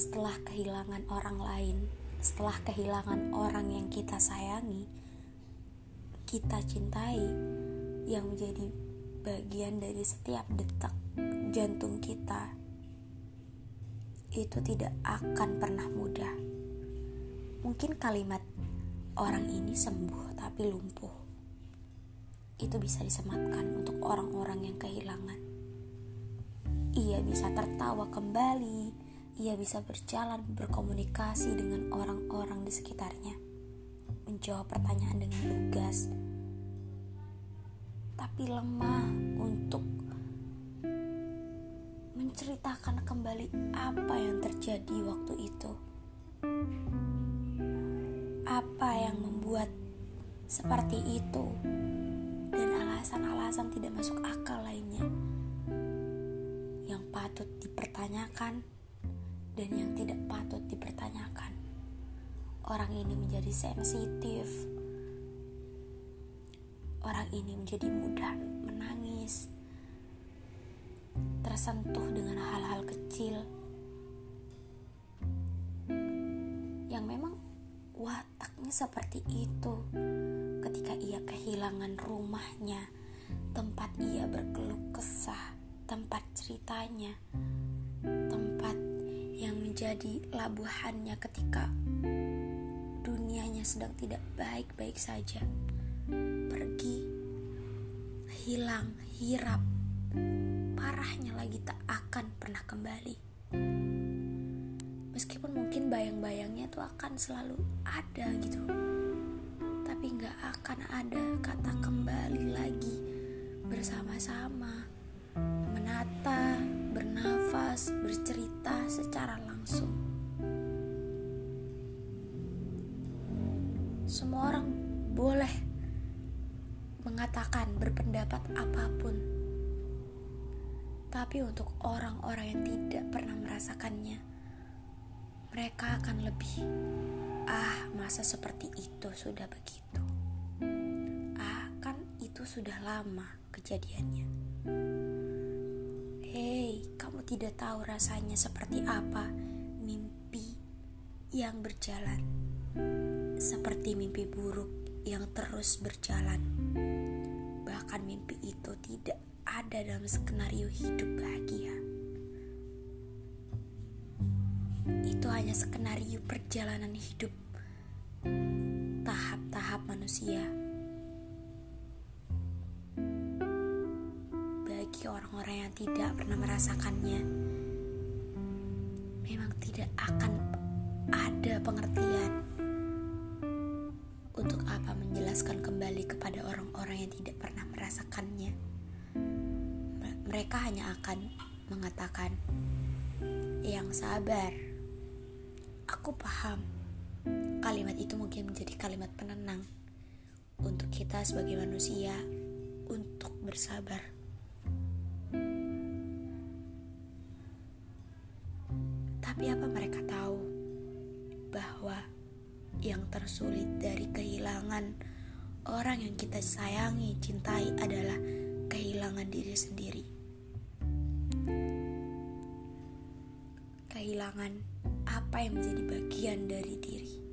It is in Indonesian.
setelah kehilangan orang lain, setelah kehilangan orang yang kita sayangi, kita cintai, yang menjadi bagian dari setiap detak jantung kita, itu tidak akan pernah mudah. Mungkin kalimat orang ini sembuh tapi lumpuh itu bisa disematkan untuk orang-orang yang kehilangan. Ia bisa tertawa kembali, ia bisa berjalan berkomunikasi dengan orang-orang di sekitarnya, menjawab pertanyaan dengan lugas, tapi lemah untuk menceritakan kembali apa yang terjadi waktu itu. Apa yang membuat seperti itu alasan-alasan tidak masuk akal lainnya yang patut dipertanyakan dan yang tidak patut dipertanyakan. Orang ini menjadi sensitif. Orang ini menjadi mudah menangis, tersentuh dengan hal-hal kecil yang memang wataknya seperti itu ketika ia kehilangan rumahnya, tempat ia berkeluh kesah, tempat ceritanya, menjadi labuhannya ketika dunianya sedang tidak baik-baik saja. Pergi, hilang, hirap, parahnya lagi tak akan pernah kembali. Meskipun mungkin bayang-bayangnya tuh akan selalu ada gitu tapi gak akan ada kata kembali lagi bersama-sama menata, bernafas, bercerita secara langsung. Semua orang boleh mengatakan berpendapat apa pun, tapi untuk orang-orang yang tidak pernah merasakannya, mereka akan lebih Ah, masa seperti itu sudah begitu. Ah, kan itu sudah lama kejadiannya. Hei, kamu tidak tahu rasanya seperti apa mimpi yang berjalan. Seperti mimpi buruk yang terus berjalan. Bahkan mimpi itu tidak ada dalam skenario hidup bahagia. itu hanya skenario perjalanan hidup tahap-tahap manusia bagi orang-orang yang tidak pernah merasakannya. Memang tidak akan ada pengertian untuk apa menjelaskan kembali kepada orang-orang yang tidak pernah merasakannya. Mereka hanya akan mengatakan yang sabar. Aku paham kalimat itu mungkin menjadi kalimat penenang untuk kita sebagai manusia untuk bersabar. Yang tersulit dari kehilangan orang yang kita sayangi, cintai adalah kehilangan diri sendiri. Kehilangan apa yang menjadi bagian dari diri.